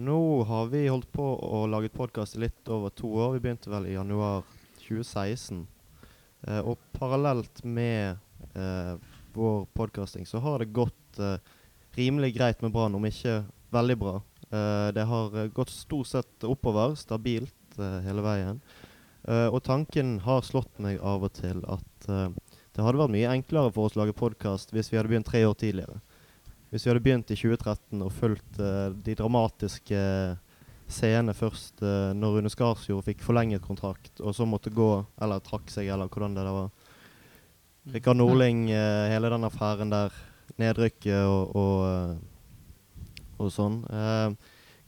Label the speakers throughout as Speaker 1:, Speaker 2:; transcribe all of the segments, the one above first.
Speaker 1: nå har vi holdt på å lage podkast i litt over to år. Vi begynte vel i januar 2016. Eh, og parallelt med eh, vår podkasting så har det gått eh, rimelig greit med Brann, om ikke veldig bra. Eh, det har eh, gått stort sett oppover, stabilt eh, hele veien. og tanken har slått meg av og til at det hadde vært mye enklere for oss å lage podkast hvis vi hadde begynt tre år tidligere. Hvis vi hadde begynt i 2013 og fulgt uh, de dramatiske scenene først uh, når Rune Skarsjord fikk forlenget kontrakt, og så måtte gå, eller trakk seg, eller hvordan det der var. Rikard Norling, uh, hele den affæren der, nedrykket og, og, og sånn.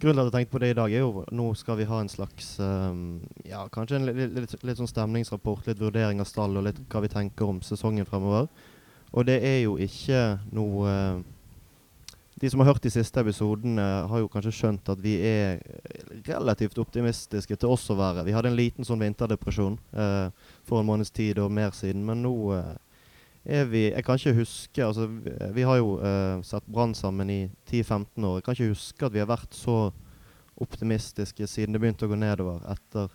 Speaker 1: Grunnen til at jeg tenkte på det i dag, er jo nå skal vi ha en slags um, Ja, kanskje en litt, litt, litt, sånn stemningsrapport, litt vurdering av stall og litt hva vi tenker om sesongen fremover. Og det er jo ikke noe De som har hørt de siste episodene, har jo kanskje skjønt at vi er relativt optimistiske til oss å være. Vi hadde en liten sånn vinterdepresjon eh, for en måneds tid og mer siden, men nå eh, er vi Jeg kan ikke huske altså Vi, vi har jo eh, sett Brann sammen i 10-15 år. Jeg kan ikke huske at vi har vært så optimistiske siden det begynte å gå nedover etter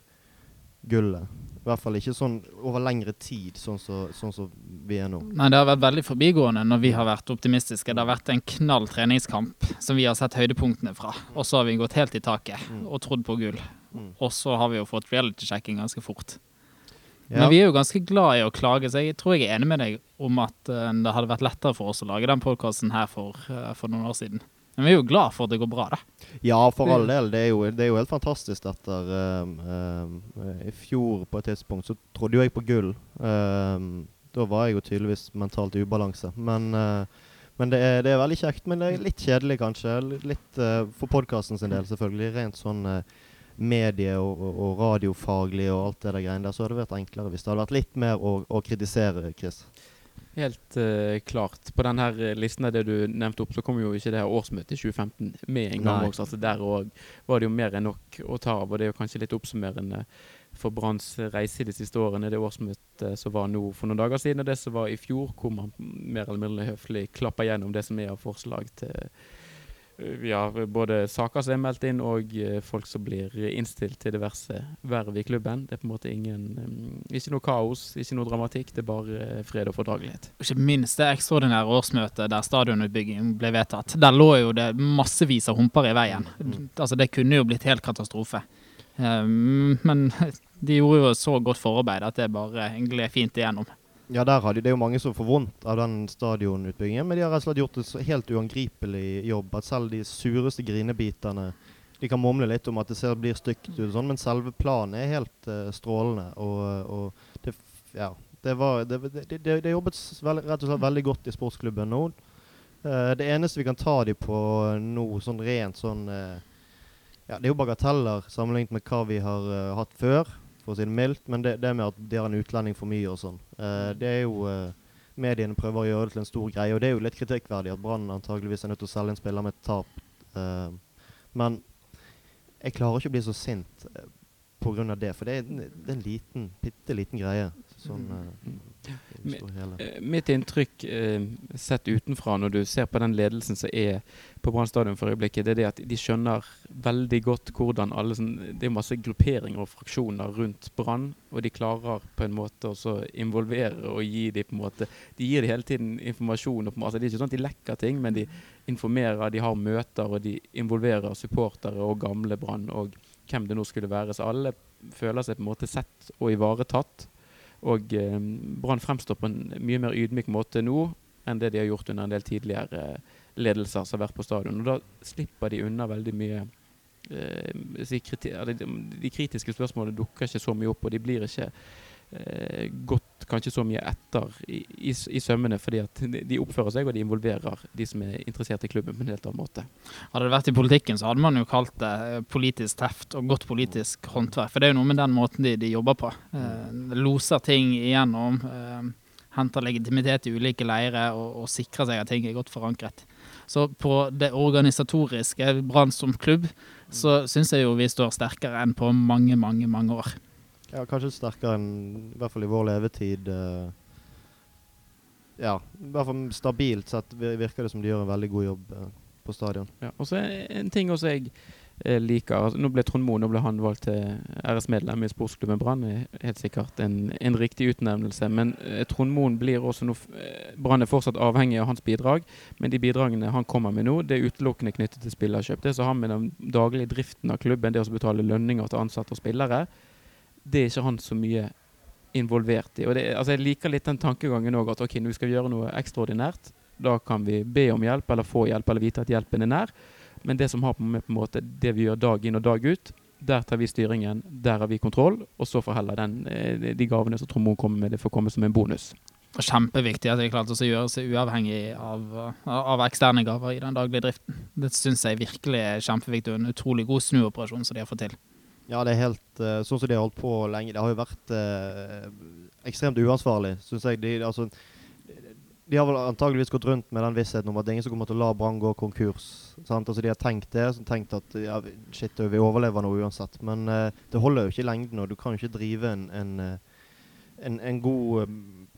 Speaker 1: gullet. I hvert fall ikke sånn over lengre tid, sånn som så, sånn vi er nå.
Speaker 2: Nei, Det har vært veldig forbigående når vi har vært optimistiske. Det har vært en knall treningskamp som vi har sett høydepunktene fra. Og så har vi gått helt i taket mm. og trodd på gull. Mm. Og så har vi jo fått reality-sjekking ganske fort. Ja. Men vi er jo ganske glad i å klage, så jeg tror jeg er enig med deg om at uh, det hadde vært lettere for oss å lage den podkasten her for, uh, for, noen år siden. Men vi er jo glad for at det går bra, da.
Speaker 1: Ja, for all del. Det er jo, det er jo helt fantastisk etter uh, I fjor på et tidspunkt så trodde jo jeg på gull. da var jeg jo tydeligvis mentalt i ubalanse. Men, men det, er, det, er, veldig kjekt. Men det er litt kjedelig, kanskje. Litt for podkasten sin del, selvfølgelig. Rent sånn medie- og, og, radiofaglig og alt det der greiene der, så hadde det vært enklere hvis det hadde vært litt mer å, å kritisere, Chris.
Speaker 3: Helt uh, klart. På denne her listen det du nevnte opp, så kom jo ikke det her årsmøtet i 2015 med en gang. Også. Altså der òg var det jo mer enn nok å ta av. Og det er jo kanskje litt oppsummerende for Branns reise de siste årene. Det årsmøtet som var nå for noen dager siden, og det som var i fjor, hvor man mer eller mindre høflig klapper gjennom det som er av forslag til vi har både saker som er meldt inn, og uh, folk som blir innstilt til diverse verv i klubben. Det er på en måte ingen um, Ikke noe kaos, ikke noe dramatikk. Det er bare uh, fred og fordragelighet.
Speaker 2: Ikke minst det ekstraordinære årsmøtet der stadionutbygging ble vedtatt. Der lå jo det massevis av humper i veien. Mm. Altså Det kunne jo blitt helt katastrofe. Men de gjorde jo så godt forarbeid at det bare gled fint igjennom.
Speaker 1: Ja, der har de, Det er jo mange som får vondt av den stadionutbyggingen, men de har rett og slett gjort en helt uangripelig jobb. At selv de sureste grinebitene De kan mumle litt om at det ser, blir stygt ut, sånn, men selve planen er helt uh, strålende. Og, og det, ja, det, var, det, det, det jobbet veld, rett og slett veldig godt i sportsklubben nå. Uh, det eneste vi kan ta de på nå, sånn rent sånn uh, ja, Det er jo bagateller sammenlignet med hva vi har hatt før for å si det mildt. Men det, det med at de har en utlending for mye og sånn, uh, det er jo uh, Mediene prøver å gjøre det til en stor greie, og det er jo litt kritikkverdig at Brann antageligvis er nødt til å selge en spiller med et tap. Uh, men jeg klarer ikke å bli så sint uh, pga. det, for det er, det er en liten, bitte liten greie. Sånn,
Speaker 3: Eh, mitt inntrykk eh, sett utenfra når du ser på den ledelsen som er på Brann stadion for øyeblikket, det er det at de skjønner veldig godt hvordan alle sånn, Det er masse grupperinger og fraksjoner rundt Brann, og de klarer på en måte å involvere og gi dem på en måte De gir dem hele tiden informasjon. Og, måte, det er ikke sånn at de lekker ting, men de informerer, de har møter, og de involverer supportere og gamle Brann og hvem det nå skulle være. Så alle føler seg på en måte sett og ivaretatt. Og eh, Brann fremstår på en mye mer ydmyk måte nå enn det de har gjort under en del tidligere eh, ledelser som har vært på stadion. Og da slipper de unna veldig mye eh, De kritiske spørsmålene dukker ikke så mye opp, og de blir ikke gått kanskje så mye etter i, i, i, sømmene, fordi at de oppfører seg og de involverer de som er interessert i klubben på en helt annen måte.
Speaker 2: Hadde det vært i politikken, så hadde man jo kalt det eh, politisk teft og godt politisk håndverk. For det er jo noe med den måten de, de jobber på. Eh, loser ting igjennom. Eh, henter legitimitet i ulike leirer og, og sikrer seg at ting er godt forankret. Så på det organisatoriske, Brann som klubb, så syns jeg jo vi står sterkere enn på mange, mange, mange år.
Speaker 1: Ja, kanskje sterkere enn i hvert fall i vår levetid. Uh, ja, i hvert fall stabilt sett virker det som de gjør en veldig god jobb uh, på stadion.
Speaker 3: Ja, og så En ting også jeg jeg liker altså, Nå ble Trond Moe nå ble han valgt til æresmedlem i sportsklubben Brann. Helt sikkert en, en, riktig utnevnelse. Men eh, Trond Moen blir også nå eh, Brann er fortsatt avhengig av hans bidrag. Men de bidragene han kommer med nå, det er utelukkende knyttet til spillerkjøp. Det som har med den daglige driften av klubben, det å betale lønninger til ansatte og spillere, det er ikke han så mye involvert i. Og det, altså jeg liker litt den tankegangen òg, at ok, nå skal vi gjøre noe ekstraordinært. Da kan vi be om hjelp, eller få hjelp, eller vite at hjelpen er nær. Men det som har med på en måte det vi gjør dag inn og dag ut, der tar vi styringen, der har vi kontroll. Og så får heller den, eh, de gavene som Trond kommer med, det får komme som en bonus.
Speaker 2: Kjempeviktig at vi klarte å gjøre seg uavhengig av, av, eksterne gaver i den daglige driften. Det syns jeg virkelig er kjempeviktig og en utrolig god snuoperasjon som de har fått til.
Speaker 1: Ja, det er helt uh, sånn som de har holdt på lenge. Det har jo vært uh, ekstremt uansvarlig, syns jeg. De, altså, de har vel antageligvis gått rundt med den vissheten om at det er ingen som kommer til å la Brann gå konkurs. Sant? Altså, de har tenkt det, tenkt at ja, shit, vi overlever nå uansett. Men uh, det holder jo ikke i lengden, og du kan jo ikke drive en, en, en, en god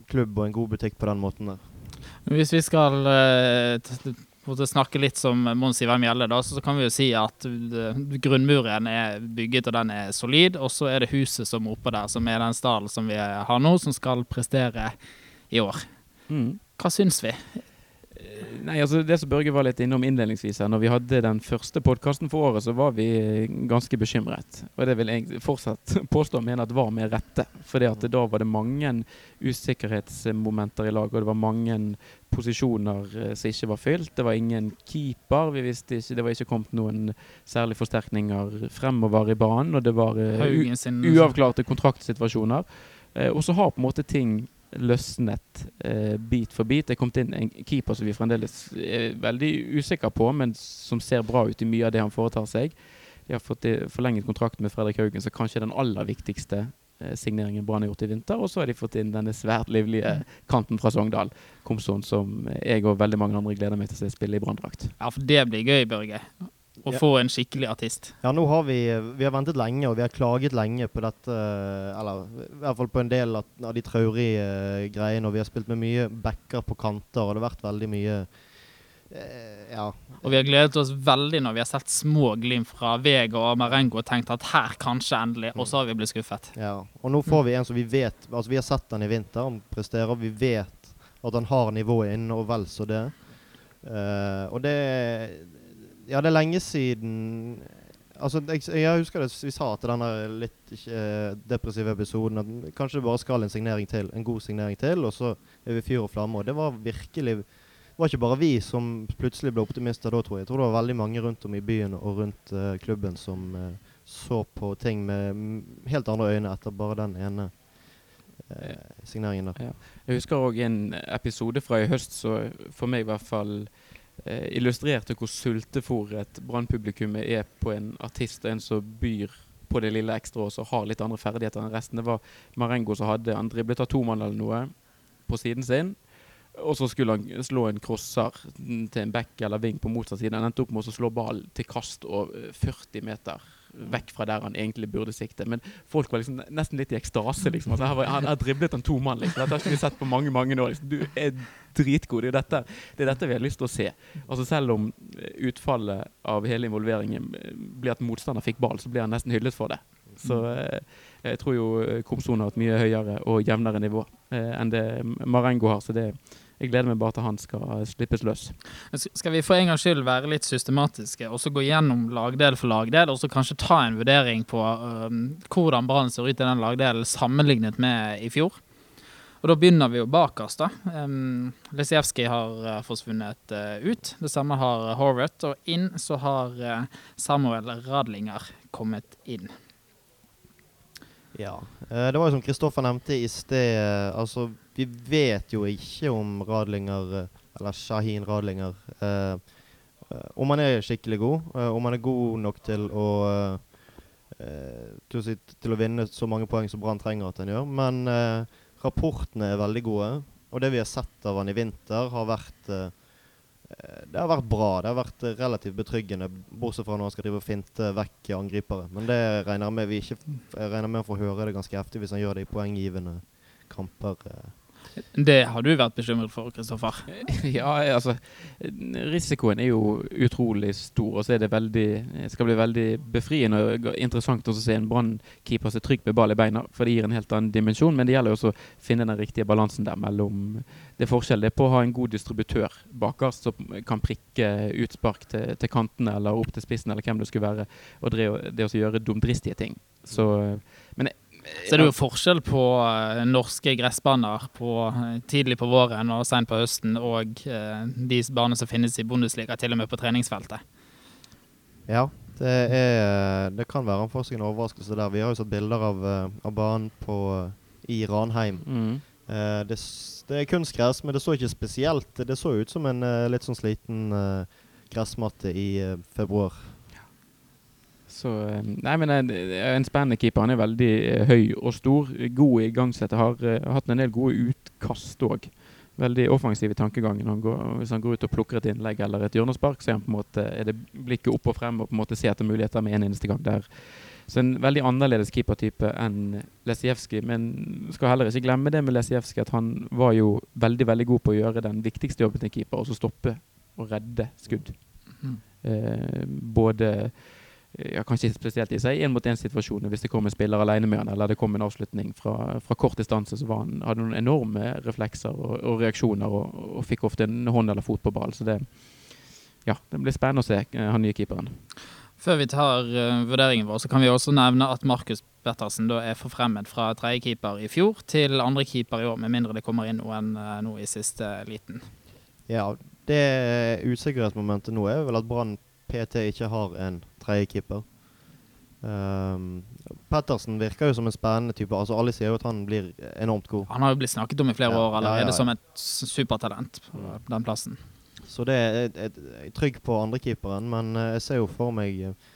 Speaker 1: klubb og en god butikk på den måten der.
Speaker 2: Hvis vi skal for å snakke litt som Mons Ivar Mjelle, da, så kan vi jo si at grunnmuren er bygget og den er solid. Og så er det huset som er oppå der, som er den stallen som vi har nå, som skal prestere i år. Mm. Hva syns vi?
Speaker 3: Nei, altså Det som Børge var litt innom innledningsvis her, når vi hadde den første podkasten for året, så var vi ganske bekymret. Og det vil jeg fortsatt påstå mene at var med rette. For da var det mange usikkerhetsmomenter i laget, og det var mange posisjoner eh, som ikke var fylt. Det var ingen keeper. Vi visste ikke, Det var ikke kommet noen særlige forsterkninger fremover i banen, og det var uh, uavklarte kontraktsituasjoner. Og så har på en måte ting løsnet eh, bit for bit. Det er kommet inn en keeper som vi fremdeles er veldig usikre på, men som ser bra ut i mye av det han foretar seg. De har fått forlenget kontrakt med Fredrik Haugen, som kanskje er den aller viktigste eh, signeringen Brann har gjort i vinter. Og så har de fått inn denne svært livlige kanten fra Sogndal, Komson, som jeg og veldig mange andre gleder meg til å se spille i Branndrakt.
Speaker 2: Ja, for det blir gøy, Børge å ja. få en skikkelig artist.
Speaker 1: Ja, nå har vi, vi har ventet lenge, og vi har klaget lenge på dette. Eller i hvert fall på en del av, de traurige uh, greiene. Og vi har spilt med mye backer på kanter, og det har vært veldig mye uh, ja.
Speaker 2: Og vi har gledet oss veldig når vi har sett små glimt fra Vega og Marengo og tenkt at her kanskje endelig, og så har vi blitt skuffet.
Speaker 1: Ja, og nå får vi en som vi vet Altså, vi har sett den i vinter, han presterer. Vi vet at han har nivået inne, og vel så det. Uh, og det ja, det er lenge siden Altså, jeg, jeg husker det vi sa til denne litt uh, depressive episoden at kanskje det bare skal en signering til, en god signering til, og så er vi fyr og flamme. Og det var virkelig Det var ikke bare vi som plutselig ble optimister da, tror jeg. Jeg tror det var veldig mange rundt om i byen og rundt uh, klubben som uh, så på ting med helt andre øyne etter bare den ene signeringen der. Ja.
Speaker 3: Jeg husker òg en episode fra i høst, så for meg i hvert fall eh, illustrerte hvor sultefòret brannpublikummet er på en artist og en som byr på det lille ekstra og som har litt andre ferdigheter enn resten. Det var Marengo som hadde Han driblet av to mann eller noe på siden sin. Og så skulle han slå en crosser til en back eller ving på motsatt side. Han endte opp med å slå ball til kast og 40 eh, meter vekk fra der han egentlig burde sikte. Men folk var liksom nesten litt i ekstase. Liksom. Altså, var, han har driblet en to. Liksom. Dette har ikke vi sett på mange mange år. Liksom. Du er dritgod. Er, dette, det er dette vi har lyst til å se. Altså Selv om utfallet av hele involveringen blir at motstander fikk ball, så blir han nesten hyllet for det. Så eh, jeg tror jo Komson har et mye høyere og jevnere nivå eh, enn det Marengo har. så det jeg gleder meg bare til han skal slippes løs.
Speaker 2: Skal vi for en gangs skyld være litt systematiske og så gå gjennom lagdel for lagdel, og så kanskje ta en vurdering på um, hvordan Brann ser ut i den lagdelen sammenlignet med i fjor? Og Da begynner vi jo bakerst. da. Um, Lesijevskij har uh, forsvunnet uh, ut. Det samme har Horvath. Og inn så har uh, Samuel Radlinger kommet inn.
Speaker 1: Ja. Uh, det var jo som Kristoffer nevnte i sted. altså vi vet jo ikke om Radlinger, eh, eller Shahin Radlinger eh, eh, Om han er skikkelig god. Eh, om han er god nok til å eh, til, å si, til, å vinne så mange poeng som Brann trenger at han gjør. Men eh, rapportene er veldig gode. Og det vi har sett av han i vinter, har vært det har vært bra. Det har vært relativt betryggende, bortsett fra når han skal drive og finte vekk angripere. Men det regner jeg med vi ikke, regner med å få høre det ganske heftig hvis han gjør det i poenggivende kamper.
Speaker 2: Det har du vært bekymret for, Kristoffer?
Speaker 3: ja, altså Risikoen er jo utrolig stor, og så er det veldig skal bli veldig befriende og interessant å se en brannkeeper seg trygg med ball i beina, for det gir en helt annen dimensjon. Men det gjelder også å finne den riktige balansen der mellom Det forskjellen det er på å ha en god distributør bakerst som kan prikke utspark til, til, kantene eller opp til spissen eller hvem det skulle være, og det, å gjøre dumdristige ting. Så, men
Speaker 2: så det er jo forskjell på uh, norske gressbaner på, uh, tidlig på våren og sent på høsten, og uh, de banene som finnes i Bundesliga, til og med på treningsfeltet.
Speaker 1: Ja, det, er, det kan være en forskning overraskelse der. Vi har jo sett bilder av, av banen på, i Ranheim. Mm. Det, det, er kunstgress, men det så ikke spesielt Det så ut som en litt sånn sliten gressmatte i februar.
Speaker 3: Så eh, Nei, men en, en spennende keeper. Han er veldig uh, høy og stor. God i igangsetter. Har uh, hatt en del gode utkast òg. Veldig offensiv i tankegangen. Han går, hvis han går ut og plukker et innlegg eller et hjørnespark, så er, han på en måte, er det blikket opp og frem og på en måte ser etter muligheter med en eneste gang. der. Så en veldig annerledes keepertype enn Lesijevskij. Men skal heller ikke glemme det med Lesijevskij, at han var jo veldig veldig god på å gjøre den viktigste jobben til keeper, altså stoppe og redde skudd. Mm. Eh, både ja, kanskje spesielt i seg én-mot-én-situasjoner hvis det kom en spiller alene med han, eller det kom en avslutning fra, fra kort distanse, så var han, hadde noen enorme reflekser og, og reaksjoner og, og, fikk ofte en hånd eller fot på ball. Så det, ja, det blir spennende å se uh, han nye keeperen.
Speaker 2: Før vi tar uh, vurderingen vår, så kan vi også nevne at Markus Pettersen da er forfremmet fra tredjekeeper i fjor til andrekeeper i år, med mindre det kommer inn noen uh, nå i siste liten.
Speaker 1: Ja, det usikkerhetsmomentet nå er vel at Brann PT ikke har en tredjekeeper. Um, Pettersen virker jo som en spennende type. Altså Alle sier jo at han blir enormt god.
Speaker 2: Han har jo blitt snakket om i flere ja, år allerede ja, ja, som et supertalent på den plassen.
Speaker 1: Så det er jeg, jeg, trygg på andrekeeperen, men uh, jeg ser jo for meg uh,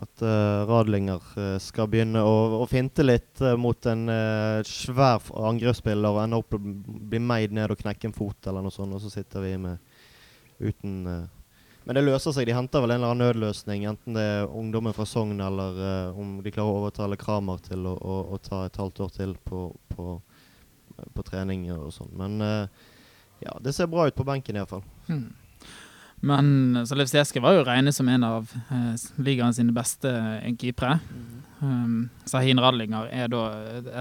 Speaker 1: at uh, Radlinger uh, skal begynne å, å finte litt uh, mot en svær angrepsspiller og ende opp bli meid ned og knekke en fot eller noe sånt, og så sitter vi med uten men det løser seg. De henter vel en eller annen nødløsning, enten det er ungdommen fra Sogn, eller uh, om de klarer å overtale Kramer til å, å, å ta et halvt år til på, på, på trening og sånn. Men uh, ja, det ser bra ut på benken iallfall. Mm.
Speaker 2: Men Zalewski var jo regnet som en av uh, ligaen sine beste keepere. Mm. Um, Sahin Radlinger er da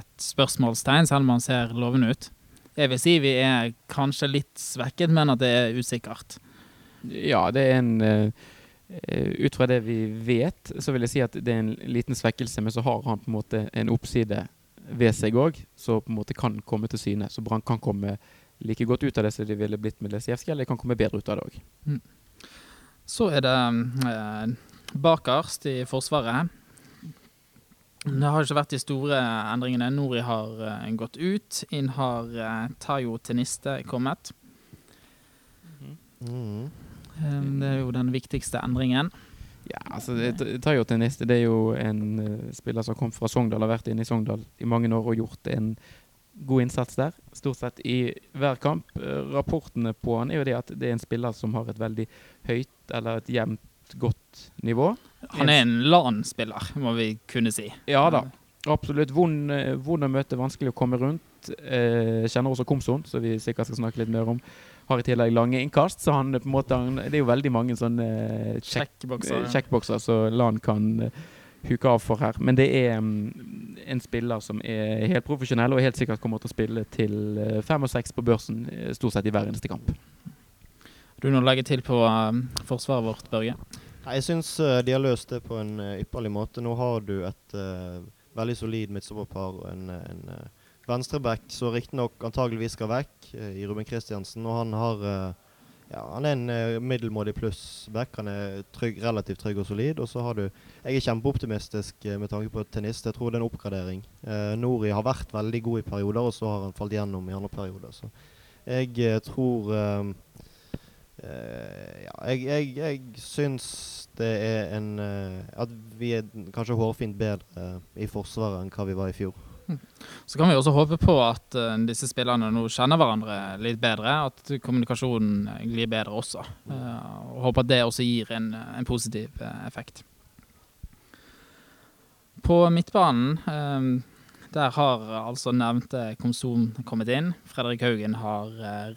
Speaker 2: et spørsmålstegn, selv om han ser lovende ut. Jeg vil si vi er kanskje litt svekket, men at det er usikkert.
Speaker 3: Ja, det er en uh, Ut fra det vi vet, så vil jeg si at det er en liten svekkelse, men så har han på en måte en oppside ved seg òg, som på en måte kan komme til syne. Så Brann kan komme like godt ut av det som de ville blitt med Lesijevskij, eller kan komme bedre ut av det òg. Mm.
Speaker 2: Så er det eh, bakerst i Forsvaret. Det har ikke vært de store endringene. Nori har uh, gått ut. Inn har uh, Tayo Teniste kommet. Mm. Um, det er jo den viktigste endringen.
Speaker 3: Ja, altså det tar jo til neste. Det er jo en uh, spiller som kom fra Sogndal, har vært inne i Sogndal i mange år og gjort en god innsats der. Stort sett i hver kamp. Rapportene på han er jo det at det er en spiller som har et veldig høyt eller et jevnt godt nivå.
Speaker 2: Han er en LAN-spiller, må vi kunne si.
Speaker 3: Ja da. Absolutt. Vond, eh, vond å møte, vanskelig å komme rundt. Eh, kjenner også Komson, som vi sikkert skal snakke litt mer om har i tillegg lange innkast, så han på en måte Det er jo veldig mange sånne sjekkbokser ja. som Lan kan uh, huke av for her. Men det er um, en spiller som er helt profesjonell og helt sikkert kommer til å spille til uh, fem og seks på børsen stort sett i hver eneste kamp.
Speaker 2: Har du noe å legge til på um, forsvaret vårt, Børge?
Speaker 1: Jeg syns uh, de har løst det på en ypperlig måte. Nå har du et veldig solid midtstopperpar og en, en venstreback som riktignok antageligvis skal vekk, uh, i Ruben Kristiansen. Og han har uh, ja, han er en uh, middelmådig pluss-back. Han er trygg, relativt trygg og solid. Og så har du Jeg er kjempeoptimistisk med tanke på tennis. Jeg tror det er en oppgradering. Nori har vært veldig god i perioder, og så har han falt gjennom i andre perioder. Så jeg tror ja, jeg, jeg, jeg syns det er en At vi er kanskje hårfint bedre i Forsvaret enn hva vi var i fjor.
Speaker 2: Så kan vi også håpe på at uh, disse spillerne nå kjenner hverandre litt bedre. At kommunikasjonen glir bedre også. Uh, og håper at det også gir en, en positiv uh, effekt. På midtbanen Der har altså nevnte Komsom kommet inn. Fredrik Haugen har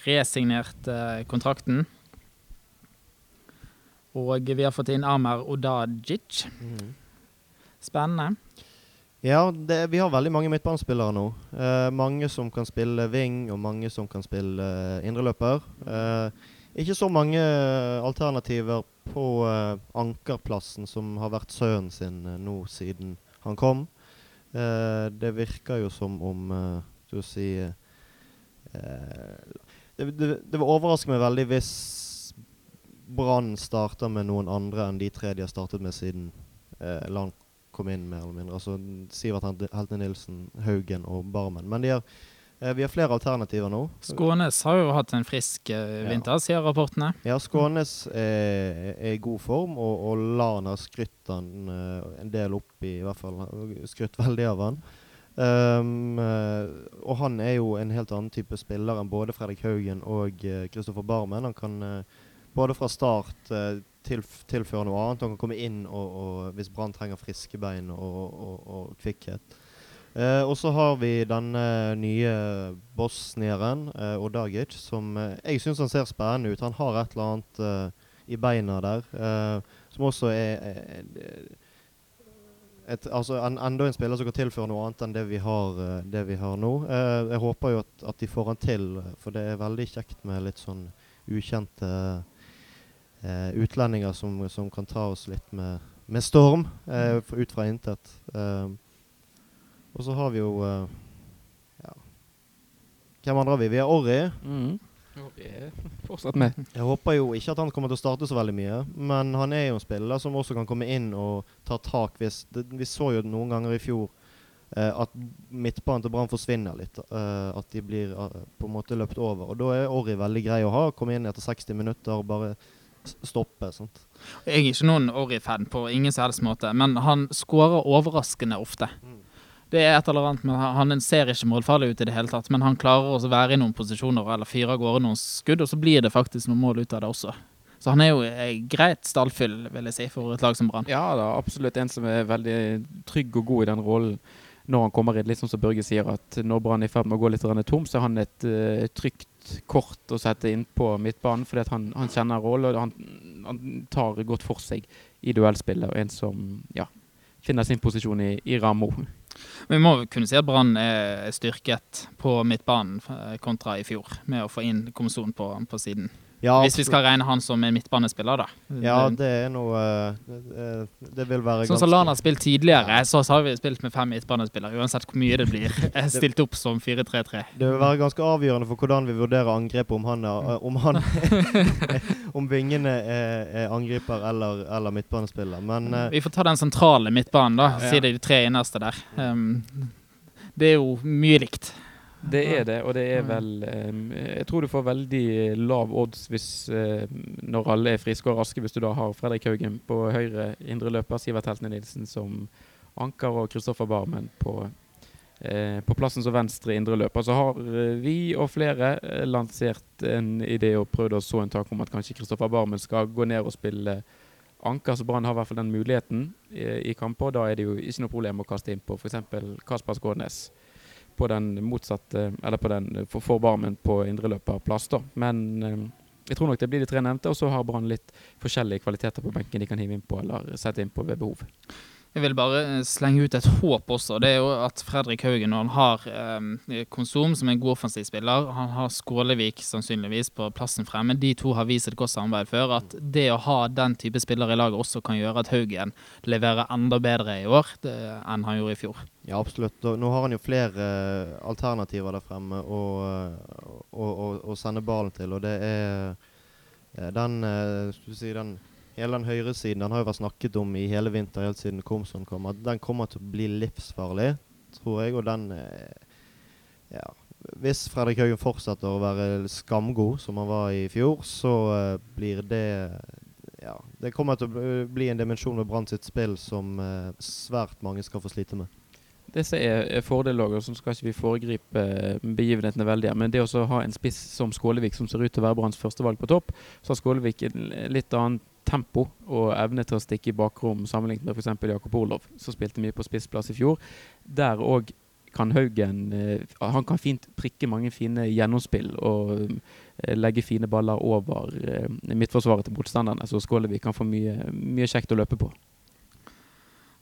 Speaker 2: resignert kontrakten. Og vi har fått inn Amer Odajic. Mm. Spennende.
Speaker 1: Ja, det, vi har veldig mange midtbanespillere nå. Eh, mange som kan spille wing, og mange som kan spille eh, indreløper. Eh, ikke så mange alternativer på eh, ankerplassen, som har vært sønnen sin eh, nå siden han kom. Eh, det virker jo som om Skal vi si det, det, det vil overraske meg veldig hvis Brann starter med noen andre enn de tre de har startet med siden eh, Lang kom inn, mer eller mindre. Altså Sivert Helte Nilsen, Haugen og Barmen. Men har, eh, vi har flere alternativer nå.
Speaker 2: Skånes har jo hatt en frisk eh, vinter, ja. sier rapportene.
Speaker 1: Ja, Skånes er, er, i god form, og, og Lan har skrytt han uh, en del opp i, i hvert fall. Skrytt veldig av han. Um, og han er jo en helt annen type spiller enn både Fredrik Haugen og Kristoffer uh, Barmen. Han kan både fra start tilf tilføre noe annet. Han kan komme inn og, og hvis Brann trenger friske bein og, og, og kvikkhet. Eh, og så har vi denne nye bosnieren, eh, Odagic, som eh, jeg syns ser spennende ut. Han har et eller annet eh, i beina der eh, som også er, er et, altså en, enda en spiller som kan tilføre noe annet enn det vi har, uh, det vi har nå. Jeg håper jo at, at, de får han til, for det er veldig kjekt med litt sånn ukjente uh, utlendinger som, som, kan ta oss litt med, med storm, ut fra intet. og så har vi jo ja. Hvem andre har vi? Vi har Orri. Mm.
Speaker 3: Fortsatt med.
Speaker 1: Jeg håper jo ikke at han kommer til å starte så veldig mye, men han er jo en spiller som også kan komme inn og ta tak hvis det, Vi så jo noen ganger i fjor eh, at midtbanen til Brann forsvinner litt. Uh, at de blir uh, på en måte løpt over. Og da er Orri veldig grei å ha. Komme inn etter 60 minutter og bare stoppe. Sant?
Speaker 2: Jeg er ikke noen Orry-fan på ingen som helst måte, men han skårer overraskende ofte. Mm. Det er et eller annet men Han ser ikke målfarlig ut i det hele tatt, men han klarer å være i noen posisjoner eller fyre av gårde noen skudd, og så blir det faktisk noen mål ut av det også. Så han er jo greit stallfyll, vil jeg si, for et lag som Brann.
Speaker 3: Ja da, absolutt en som er veldig trygg og god i den rollen når han kommer inn. Litt sånn som Børge sier, at når Brann er i ferd med å gå litt tom, så er han et uh, trygt kort å sette inn på midtbanen, fordi han, han, kjenner rollen, og han, han, tar godt for seg i duellspillet. Og en som ja, finner sin posisjon i, i Ramo.
Speaker 2: Vi må kunne si at Brann er styrket på midtbanen eh, kontra i fjor, med å få inn kommisjonen på, på siden. Ja, Hvis vi skal regne han som en midtbanespiller, da.
Speaker 1: Ja, det er noe Det, det vil være
Speaker 2: Sånn som Lan har spilt tidligere, så har vi spilt med fem midtbanespillere. Uansett hvor mye det blir. Stilt opp som 4-3-3.
Speaker 1: Det vil være ganske avgjørende for hvordan vi vurderer angrepet, om han er, om han Om vingene er, er angriper eller, eller, midtbanespiller. Men uh,
Speaker 2: Vi får ta den sentrale midtbanen, da. Si det de tre innerste der. Um, det er jo mye likt.
Speaker 3: Det er det, og det er vel Jeg tror du får veldig lav odds hvis når alle er friske og raske, hvis du da har Fredrik Haugen på høyre indreløper, Sivert Heltene Nilsen som anker og Kristoffer Barmen på, uh, på plassen som venstre indreløper. Så har uh, vi og flere lansert en idé og prøvd å så en tak om at kanskje Kristoffer Barmen skal gå ned og spille anker, så Brann har i hvert fall den muligheten i, i kamper. Da er det jo ikke noe problem å kaste inn på f.eks. Kasper Skånes på den motsatte Eller på den for, for Barmen på indreløperplass. Men eh, jeg tror nok det blir de tre nevnte, og så har Brann litt forskjellige kvaliteter på benken de kan hive inn på eller sette inn på ved behov.
Speaker 2: Jeg vil bare eh, slenge ut et håp også. Det er jo at Fredrik Haugen, når han har eh, Konsum, som en god offensiv spiller, han har Skålevik sannsynligvis på plassen fremme. De to har vist et godt samarbeid før. At det å ha den type spiller i laget også kan gjøre at Haugen leverer enda bedre i år det, enn han gjorde i fjor.
Speaker 1: Ja, absolutt. Nå har han jo flere uh, alternativer der fremme å, sende ballen til, og det er den, skal uh, si, den hele den høyresiden den har jo vært snakket om i hele vinter, helt siden Komson kom, at den kommer til å bli livsfarlig, tror jeg. Og den eh, Ja. Hvis Fredrik Haugen fortsetter å være skamgod, som han var i fjor, så uh, blir det Ja. Det kommer til å bli en dimensjon ved Brann sitt spill som eh, svært mange skal få slite med.
Speaker 3: Det som er, er fordeler, og så skal ikke vi foregripe begivenhetene veldig, men det å ha en spiss som Skålevik, som ser ut til å være Branns førstevalg på topp, så har Skålevik en litt annen tempo og evne til å stikke i bakrom sammenlignet med f.eks. Jakob Olov, som spilte mye på spissplass i fjor. Der òg kan Haugen Han kan fint prikke mange fine gjennomspill og legge fine baller over midtforsvaret til motstanderne, så Skålevik kan få mye, mye kjekt å løpe på.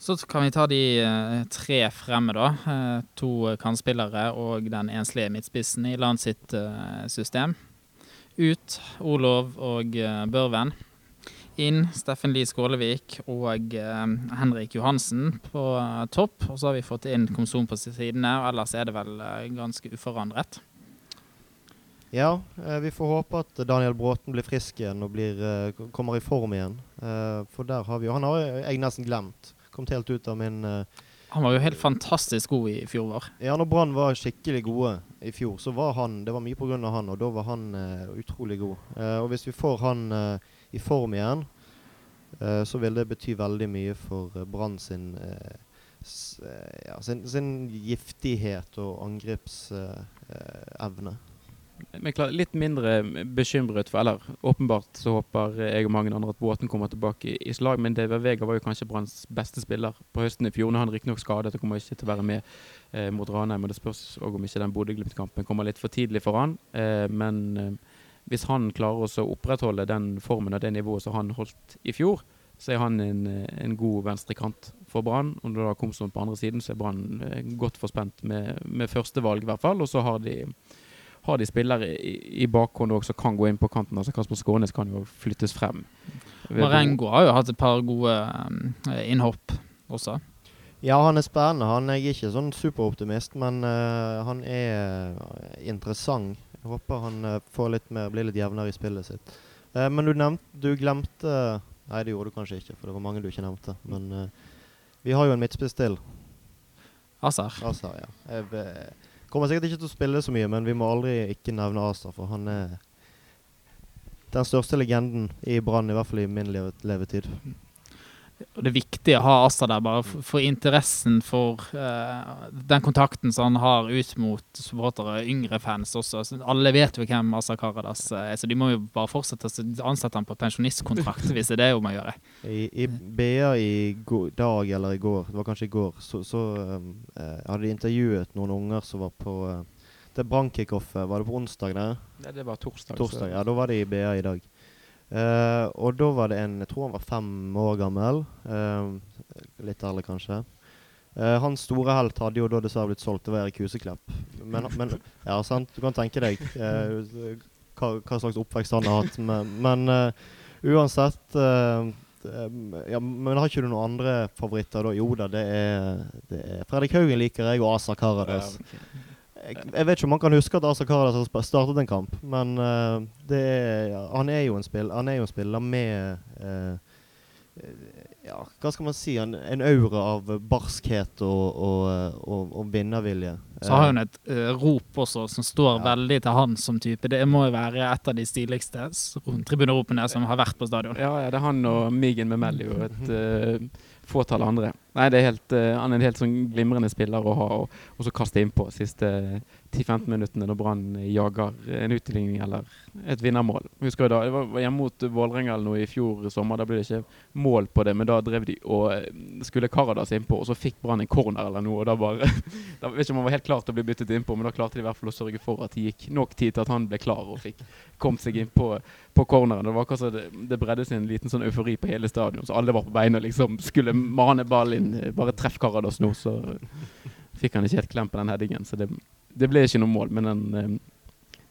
Speaker 2: Så kan vi ta de tre fremme, da. to kantspillere og den enslige midtspissen i land sitt system. Ut Olov og Børven. Inn Steffen Lie Skålevik og eh, Henrik Johansen på topp. Og så har vi fått inn Komsom på sidene, og ellers er det vel eh, ganske uforandret.
Speaker 1: Ja, eh, vi får håpe at Daniel Bråten blir frisk igjen og blir, kommer i form igjen. Eh, for der har vi jo Han har jeg nesten glemt. Kommet helt ut av min
Speaker 2: han var jo helt fantastisk god i fjor vår.
Speaker 1: Ja, når Brann var skikkelig gode i fjor, så var han Det var mye pga. han, og da var han utrolig god. og hvis vi får han i form igjen, eh, så vil det bety veldig mye for uh, Brann sin, eh, ja, sin, sin, giftighet og angrepsevne.
Speaker 3: Klar, litt mindre bekymret for Eller åpenbart så håper jeg og mange andre at Båten kommer tilbake i, i slag, men David Vega var jo kanskje Branns beste spiller på høsten i fjor. Nå er han riktignok skadet og kommer ikke til å være med eh, mot Ranheim. og Det spørs òg om ikke den Bodø-Glimt-kampen kommer litt for tidlig for han. Eh, men eh, hvis han klarer å opprettholde den formen og det nivået som han holdt i fjor, så er han en, en god venstrekant for Brann. Og når da Komson på andre siden, så er Brann eh, godt forspent med, med førstevalg, i hvert fall. Og så har de, har de spillere i, i bakhånd som kan gå inn på kanten. altså Kasper Skånes kan jo flyttes frem.
Speaker 2: Marengo har jo hatt et par gode um, innhopp også.
Speaker 1: Ja, han er spennende. Han er ikke sånn superoptimist, men uh, han er interessant jeg håper han uh, får litt mer, blir litt jevnere i spillet sitt. Uh, men du, nevnte, du glemte Nei, det gjorde du kanskje ikke, for det var mange du ikke nevnte. Men uh, vi har jo en midtspiss til.
Speaker 2: Azar.
Speaker 1: Azar, ja. Jeg kommer sikkert ikke til å spille så mye, men vi må aldri ikke nevne Azar, for han er den største legenden i Brann, i hvert fall i min levetid.
Speaker 2: Og det er viktig å ha Asta der, bare for, for interessen for uh, den kontakten som han har ut mot supportere, yngre fans også. Så alle vet jo hvem Asa Karadas er, så de må jo bare fortsette å ansette ham på pensjonistkontrakt hvis det er det hun må gjøre.
Speaker 1: I, i BA i dag eller i går, det var kanskje i går, så, så um, hadde de intervjuet noen unger som var på uh, det brannkickoffet. Var det på onsdag? Der?
Speaker 3: Nei, det var torsdag.
Speaker 1: torsdag ja, da var de i BA i dag. Uh, og da var det en Jeg tror han var fem år gammel. Uh, litt ærlig, kanskje. Uh, hans store helt hadde jo da dessverre blitt solgt til Erik Huseklepp. Men, men, ja, sant, du kan tenke deg hva, hva, slags oppvekst han har hatt. Men, men uansett ja, Men har ikke du noen andre favoritter da? Jo da, det er, det er Fredrik Haugen liker jeg, og Asa Karadas. Ja, okay jeg, jeg, vet ikke om man kan huske at Asa Karas har startet en kamp, men uh, er, ja, han, er jo en spill, han er jo en spiller med uh, ja, hva skal man si, en, en aura av barskhet og, og, og, og vinnervilje.
Speaker 2: Så har hun et uh, rop også som står ja. veldig til han som type. Det må jo være et av de stiligste tribuneropene som har vært på stadion.
Speaker 3: Ja, ja det er han og Migen Memelli og et uh, fåtall andre. Nei, det er helt, uh, han er en helt sånn glimrende spiller å ha, og, og så kaste innpå siste 10-15 minuttene når Brann jager en utligning eller et vinnermål. Husker jeg da, Det var hjemme mot Vålerenga eller i fjor sommer. Da ble det ikke mål på det, men da drev de og eh, skulle Karadas innpå, og så fikk Brann en corner eller noe. og da bare, da vet ikke om han var helt klar til å bli byttet innpå, men da klarte de i hvert fall å sørge for at det gikk nok tid til at han ble klar og fikk kommet seg innpå på, corneren. Det var akkurat det, det bredde seg en liten sånn eufori på hele stadion, så alle var på beina og liksom skulle mane ballen inn. Bare treff Karadas nå, så fikk han ikke helt klem på den headingen. Så det, det ble ikke noe mål, men den, eh,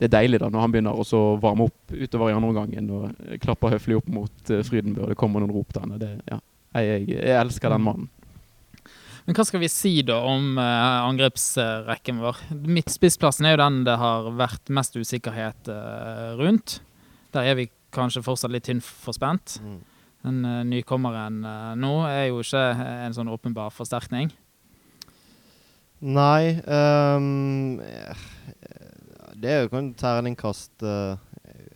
Speaker 3: det er deilig da når han begynner å varme opp utover i andre omgangen og klapper høflig opp mot uh, Frydenbø, og det kommer noen rop til han. Det, ja, jeg, jeg, jeg, elsker den mannen.
Speaker 2: Men hva skal vi si da om uh, angrepsrekken vår? Midtspissplassen er jo den det har vært mest usikkerhet uh, rundt. Der er vi kanskje fortsatt litt tynt forspent. Mm. Den uh, nykommeren nå er jo ikke en sånn åpenbar forsterkning.
Speaker 1: Nei um, Det er jo ikke en terningkast uh,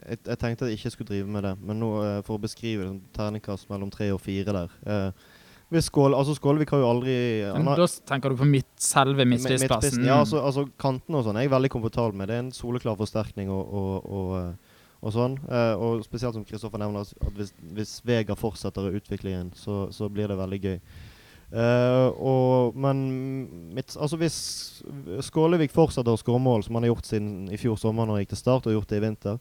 Speaker 1: jeg, jeg, tenkte at jeg ikke skulle drive med det, men nå uh, for å beskrive det, terningkast mellom tre og fire der. Uh, Skål, altså Skålvik har jo aldri
Speaker 2: Men Da tenker du på midt, selve midtspissplassen?
Speaker 1: Ja, altså, altså kantene og sånn er jeg veldig komfortabel med. Det er en soleklar forsterkning og, og, og, og sånn. Uh, og spesielt som Kristoffer nevner, at hvis, hvis Vega fortsetter utviklingen, så, så blir det veldig gøy. Uh, og, men mitt, altså hvis Skålevik fortsetter å skåre mål, som han har gjort siden i fjor sommer når han gikk til start, og gjort det i vinter,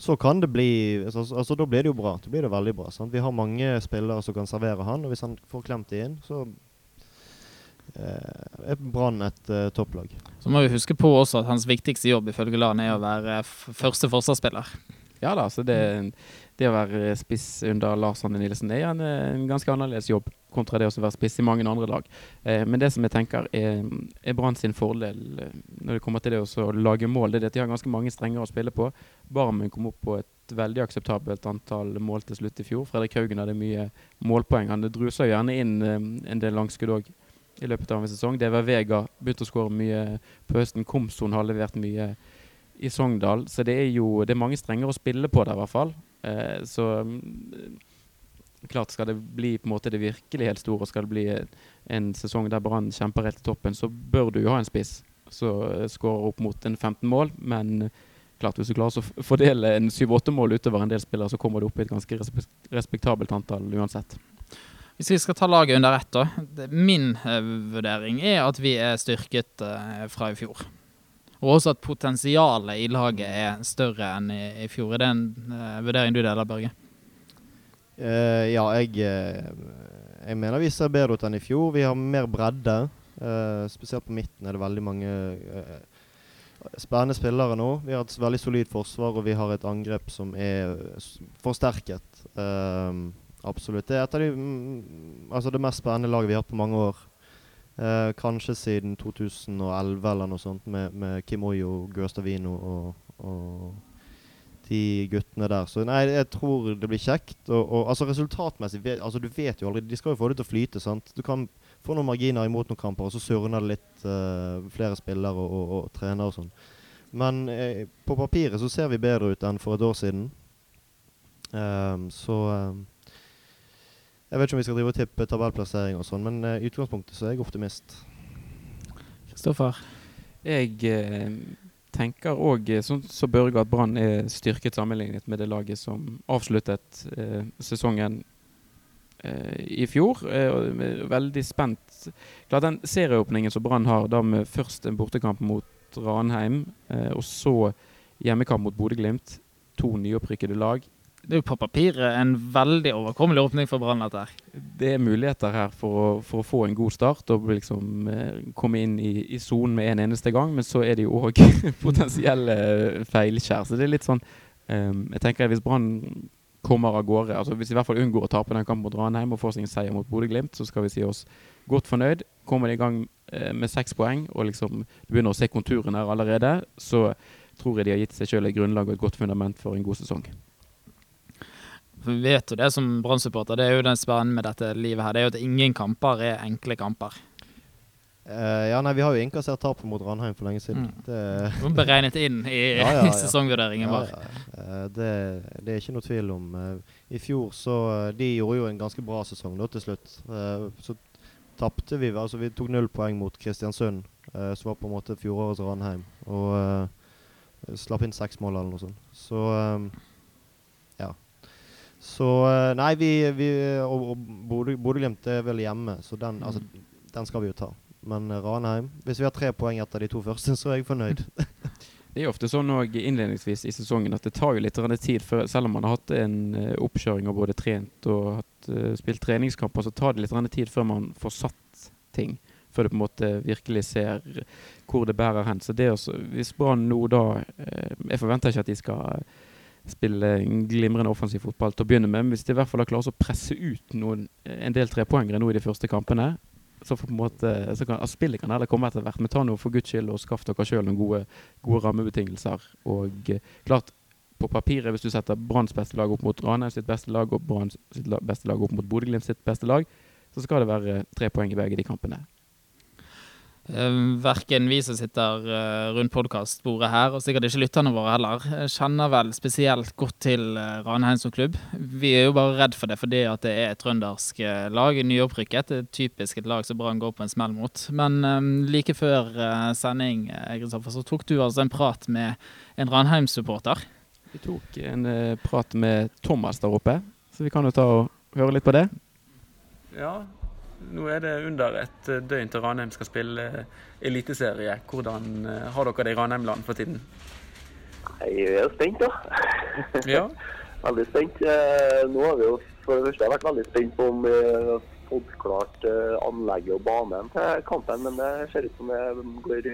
Speaker 1: så kan det bli altså, altså Da blir det jo bra. Da blir det veldig bra. Sant? Vi har mange spillere som kan servere han, og hvis han får klemt det inn, så uh, er Brann et uh, topplag.
Speaker 2: Så må vi huske på også at hans viktigste jobb ifølge LAN er å være første forsvarsspiller.
Speaker 3: Ja da, så det, det, å være spiss under Lars Arne Nilsen er en, en ganske annerledes jobb kontra det å være spiss i mange andre lag. Eh, men det som jeg tenker er, er Brann sin fordel eh, når det kommer til det å lage mål, det er at de har ganske mange strenger å spille på. Barmen kom opp på et veldig akseptabelt antall mål til slutt i fjor. Fredrik Haugen hadde mye målpoeng. Han druser gjerne inn eh, en del langskudd òg i løpet av en sesong. Det var Vega begynte å skåre mye på høsten. Komson har levert mye i Sogndal. Så det er jo det er mange strenger å spille på der, i hvert fall. Eh, så klart Skal det bli på en måte det virkelig helt store, skal det bli en sesong der Brann kjemper helt til toppen, så bør du jo ha en spiss som eh, skårer opp mot en 15 mål. Men klart hvis du klarer å fordele en 7-8 mål utover en del spillere, så kommer du opp i et ganske respektabelt antall uansett.
Speaker 2: Hvis vi skal ta laget under ett, da. Min uh, vurdering er at vi er styrket uh, fra i fjor. Og også at potensialet i laget er større enn i, i fjor. Er det en uh, vurdering du deler, Børge?
Speaker 1: Uh, ja, jeg, uh, jeg mener vi ser bedre ut enn i fjor. Vi har mer bredde. Uh, spesielt på midten er det veldig mange spennende spillere nå. Vi har et veldig solid forsvar, og vi har et angrep som er forsterket. absolutt. Det er et av de, mm, altså det mest spennende laget vi har hatt på mange år. kanskje siden 2011 eller noe sånt, med, med Kim Oyo, Gustavino og, og de guttene der. Så nei, jeg tror det blir kjekt. Og, og altså resultatmessig altså Du vet jo aldri De skal jo få det til å flyte, sant. Du kan få noen marginer imot noen kamper, og så surner det litt uh, flere spillere og, og, og trenere og sånn. Men eh, på papiret så ser vi bedre ut enn for et år siden. Um, så um, Jeg vet ikke om vi skal drive og tippe tabellplassering og sånn, men uh, utgangspunktet så er jeg optimist.
Speaker 2: Kristoffer?
Speaker 3: Jeg eh, tenker òg, eh, sånn som så Børge, at Brann er styrket sammenlignet med det laget som avsluttet eh, sesongen eh, i fjor. Eh, veldig spent. Klart Den serieåpningen som Brann har, da med først en bortekamp mot Ranheim, og så hjemmekamp mot Bodø-Glimt. To nyopprykkede lag
Speaker 2: det er jo på papiret en veldig overkommelig åpning for Brann.
Speaker 3: Det er muligheter her for å, for å, få en god start og liksom eh, komme inn i sonen med en eneste gang. Men så er det jo òg potensielle feilskjær. Så det er litt sånn um, Jeg tenker at Hvis Brann kommer av gårde, altså hvis i hvert fall unngår å tape den kampen mot Ranheim og får sin seier mot Bodø-Glimt, så skal vi si oss godt fornøyd. Kommer de i gang eh, med seks poeng og liksom begynner å se konturene her allerede, så tror jeg de har gitt seg sjøl et grunnlag og et godt fundament for en god sesong.
Speaker 2: For vi vet jo det som Brann-supporter, det er jo den spennende med dette livet her. Det er jo at ingen kamper er enkle kamper.
Speaker 1: Uh, ja, nei, Vi har jo innkassert tapet mot Ranheim for lenge siden.
Speaker 2: Mm. Det Beregnet inn i, ja, ja, ja. sesongvurderingen vår.
Speaker 1: Uh, det, det, er ikke noe tvil om. Uh, I fjor så De gjorde jo en ganske bra sesong da til slutt. så tapte vi altså Vi tok null poeng mot Kristiansund, som var på en måte fjorårets Ranheim. Og slapp inn seks mål eller noe sånt. Så så eh, nei, vi, vi Og, og Bodø-Glimt er vel hjemme, så den, mm. altså, den, skal vi jo ta. Men uh, Ranheim Hvis vi har tre poeng etter de to første, så er jeg fornøyd.
Speaker 3: det er ofte sånn innledningsvis i sesongen at det tar jo litt tid før Selv om man har hatt en oppkjøring og både trent og hatt, spilt treningskamper, så tar det litt tid før man får satt ting. Før du på en måte virkelig ser hvor det bærer hen. Så det også, hvis Brann nå da Jeg forventer ikke at de skal spille glimrende offensiv fotball til å begynne med. Men hvis de i hvert fall har klart å presse ut noen, en del trepoengere nå i de første kampene, så, måte, så kan altså spillet kan heller komme etter hvert. Men ta nå for guds skyld og skaff dere sjøl noen gode, gode, rammebetingelser. Og eh, klart, på papiret, hvis du setter Branns beste lag opp mot Ranheim sitt beste lag og Brann beste lag opp mot Bodø-Glimt sitt beste lag, så skal det være tre poeng i begge de kampene.
Speaker 2: Uh, verken vi som sitter uh, rundt podkastbordet her, og sikkert ikke lytterne våre heller, eh, kjenner vel spesielt godt til uh, Ranheim som klubb. Vi er jo bare redd for det fordi at det er et trøndersk lag, nyopprykket. Det er typisk et lag som Brann går på en smell mot. Men um, like før sending så tok du altså en prat med en Ranheim-supporter.
Speaker 3: Vi tok en prat med Thomas der oppe, så vi kan jo ta og høre litt på det.
Speaker 4: Ja,
Speaker 3: nå er det under et døgn til Ranheim skal spille eliteserie. Hvordan har dere det i Ranheimland for tiden?
Speaker 4: Jeg er jo spent, da.
Speaker 3: Ja.
Speaker 4: veldig spent. Eh, Nå har vi jo for det første vært veldig spent på om vi har fått klart eh, anlegget og banen til kampen, men det ser ut som går,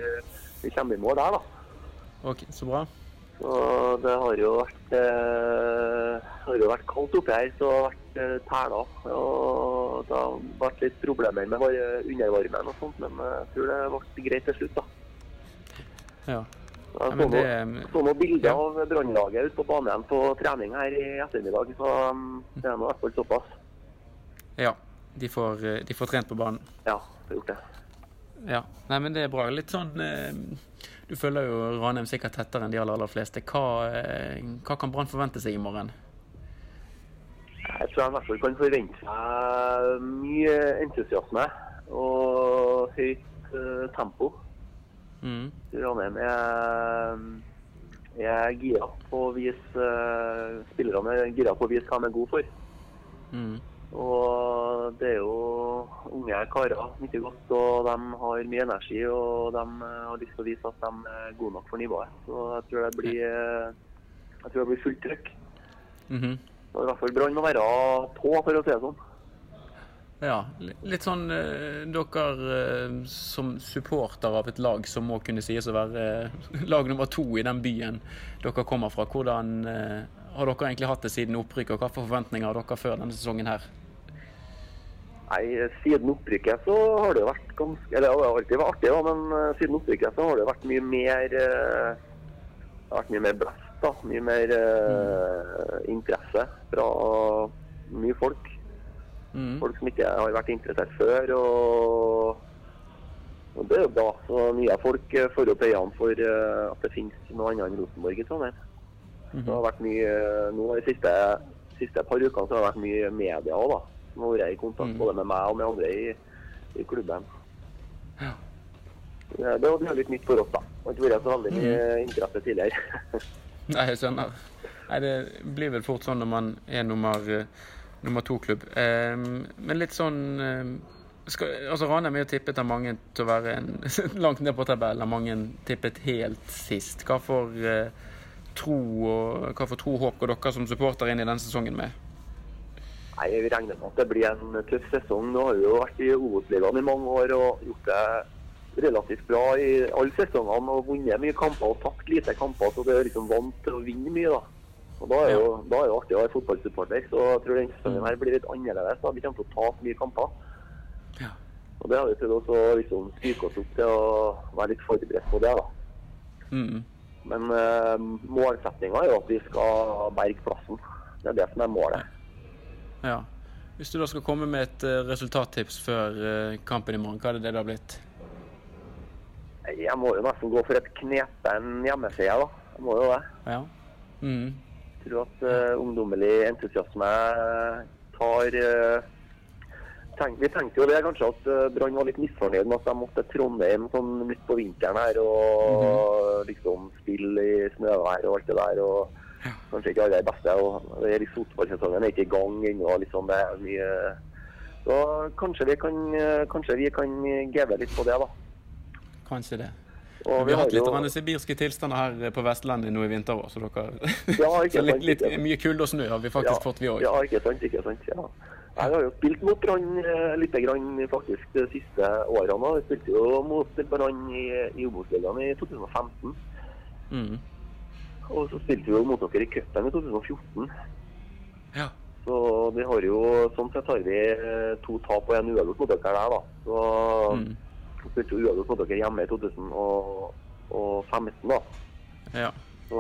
Speaker 4: vi kommer i mål der, da.
Speaker 3: Ok, Så bra.
Speaker 4: Så det har jo vært, eh, har jo vært kaldt oppi her, så det har vært eh, tæla. Og det har vært litt problemer med undervarmen og sånt, men jeg tror det ble greit til slutt, da.
Speaker 3: Ja.
Speaker 4: Jeg så,
Speaker 3: det,
Speaker 4: så noen bilder
Speaker 3: ja.
Speaker 4: av brannlaget ute på banen på trening her i ettermiddag, så um, det er nå i hvert fall såpass.
Speaker 3: ja. De får, eh, de får trent på banen.
Speaker 4: Ja, det har gjort det.
Speaker 3: Ja. Nei, men det er bra. Litt sånn eh, Du følger jo Ranheim sikkert tettere enn de aller, aller fleste. Hva, eh, hva kan Brann forvente seg i morgen?
Speaker 4: Jeg tror jeg i hvert fall kan forvente seg mye entusiasme og høyt uh, tempo.
Speaker 3: Mm.
Speaker 4: Ranheim er, er gira på å vise uh, Spillerne er gira på å vise hva de er gode for.
Speaker 3: Mm.
Speaker 4: Og det er jo unge karer, mye godt, og de har mye energi. Og de eh, har lyst til å vise at de er gode nok for nivået. Så jeg tror det blir, eh, jeg tror det blir fullt trøkk.
Speaker 3: -hmm.
Speaker 4: Og i hvert fall Brann må være på, for å si det sånn.
Speaker 3: Ja, litt sånn eh, Dere som supporter av et lag som må kunne sies å være lag nummer to i den byen dere kommer fra, hvordan har dere egentlig hatt det siden opprykket, og hvilke forventninger har dere før denne sesongen her?
Speaker 4: Nei, Siden opprykket så har det vært ganske Eller det har alltid vært artig, da, men eh, siden opprykket så har det vært mye mer eh, Det har vært mye mer blest. da, Mye mer eh, interesse fra mye folk.
Speaker 3: Mm.
Speaker 4: Folk som ikke har vært interessert før. og, og Det er jo bra. Så Nye folk får opp øynene for at det finnes noe annet enn Rosenborg i Trondheim. Det har vært mye, nå De siste, siste par ukene så har det vært mye media òg, da. Som har vært i kontakt
Speaker 3: Mm.
Speaker 4: både med meg og med andre i, i klubben.
Speaker 3: Ja.
Speaker 4: Det, det var litt nytt for oss, da. Det har ikke vært så veldig mye interesse tidligere.
Speaker 3: Nei, jeg skjønner. Nei, det blir vel fort sånn når man er nummer, eh, nummer to-klubb. Eh, men litt sånn eh, skal, altså Ranheim er jo tippet av mange til å være en, langt ned på tabellen. Mange tippet helt sist. Hva for eh, tro og hva for tro og håp går dere som supporter inn i denne sesongen med?
Speaker 4: Nei, Vi regner med at det blir en tøff sesong. Nå har vi jo vært i Obos-ligaen i mange år og gjort det relativt bra i alle sesongene og vunnet mye kamper og tapt lite kamper. Så det er liksom vant til å vinne mye, da. Og Da er jo, da er jo artig å være fotballsupporter. Så jeg tror den sesongen her blir litt annerledes. da. Vi kommer til å tape mye kamper.
Speaker 3: Ja.
Speaker 4: Og det har vi prøvd å liksom styrke oss opp til å være litt forberedt på det. da.
Speaker 3: Mm.
Speaker 4: Men uh, målsettinga er jo at vi skal berge plassen. Det er det som er målet.
Speaker 3: Ja. Hvis du da skal komme med et eh, resultattips før eh, kampen i morgen, hva er det har blitt?
Speaker 4: Jeg må jo nesten gå for et knepen hjemmeside, da. Jeg må jo det.
Speaker 3: Ja. Mm.
Speaker 4: Jeg tror at uh, ungdommelig entusiasme tar eh, tenk, Vi tenkte jo det kanskje at uh, Brann var litt misfornøyd med at de måtte til Trondheim sånn midt på vinteren her og liksom spille i snøvær og alt det der. og Kanskje ikke alle er beste. og det er liksom Fotballsesongen er ikke i gang ennå. Liksom, det er mye Så kanskje vi kan, eh, kanskje vi kan give litt på det, da.
Speaker 3: Kanskje det.
Speaker 4: Og
Speaker 3: Vi har hatt litt
Speaker 4: jo-
Speaker 3: sibirske tilstander her på Vestlandet nå i vinter òg, så dere
Speaker 4: Ja,
Speaker 3: så litt, litt. Mye kulde og snø har vi faktisk
Speaker 4: ja,
Speaker 3: fått, vi òg.
Speaker 4: Ja, ikke sant. ikke sant, ja. Jeg har jo spilt mot Brann eh, litt grann, faktisk de siste årene. Jeg spilte jo mot Brann i, i Obos-ligaen i 2015.
Speaker 3: Mm.
Speaker 4: Og så spilte vi jo mot dere i cupen i 2014.
Speaker 3: Ja.
Speaker 4: Så vi har jo, sånn sett har vi eh, to tap og en uavgjort mot dere der, da. Så
Speaker 3: Mm.
Speaker 4: vi spilte jo uavgjort mot dere hjemme i 2015, da.
Speaker 3: ja.
Speaker 4: Så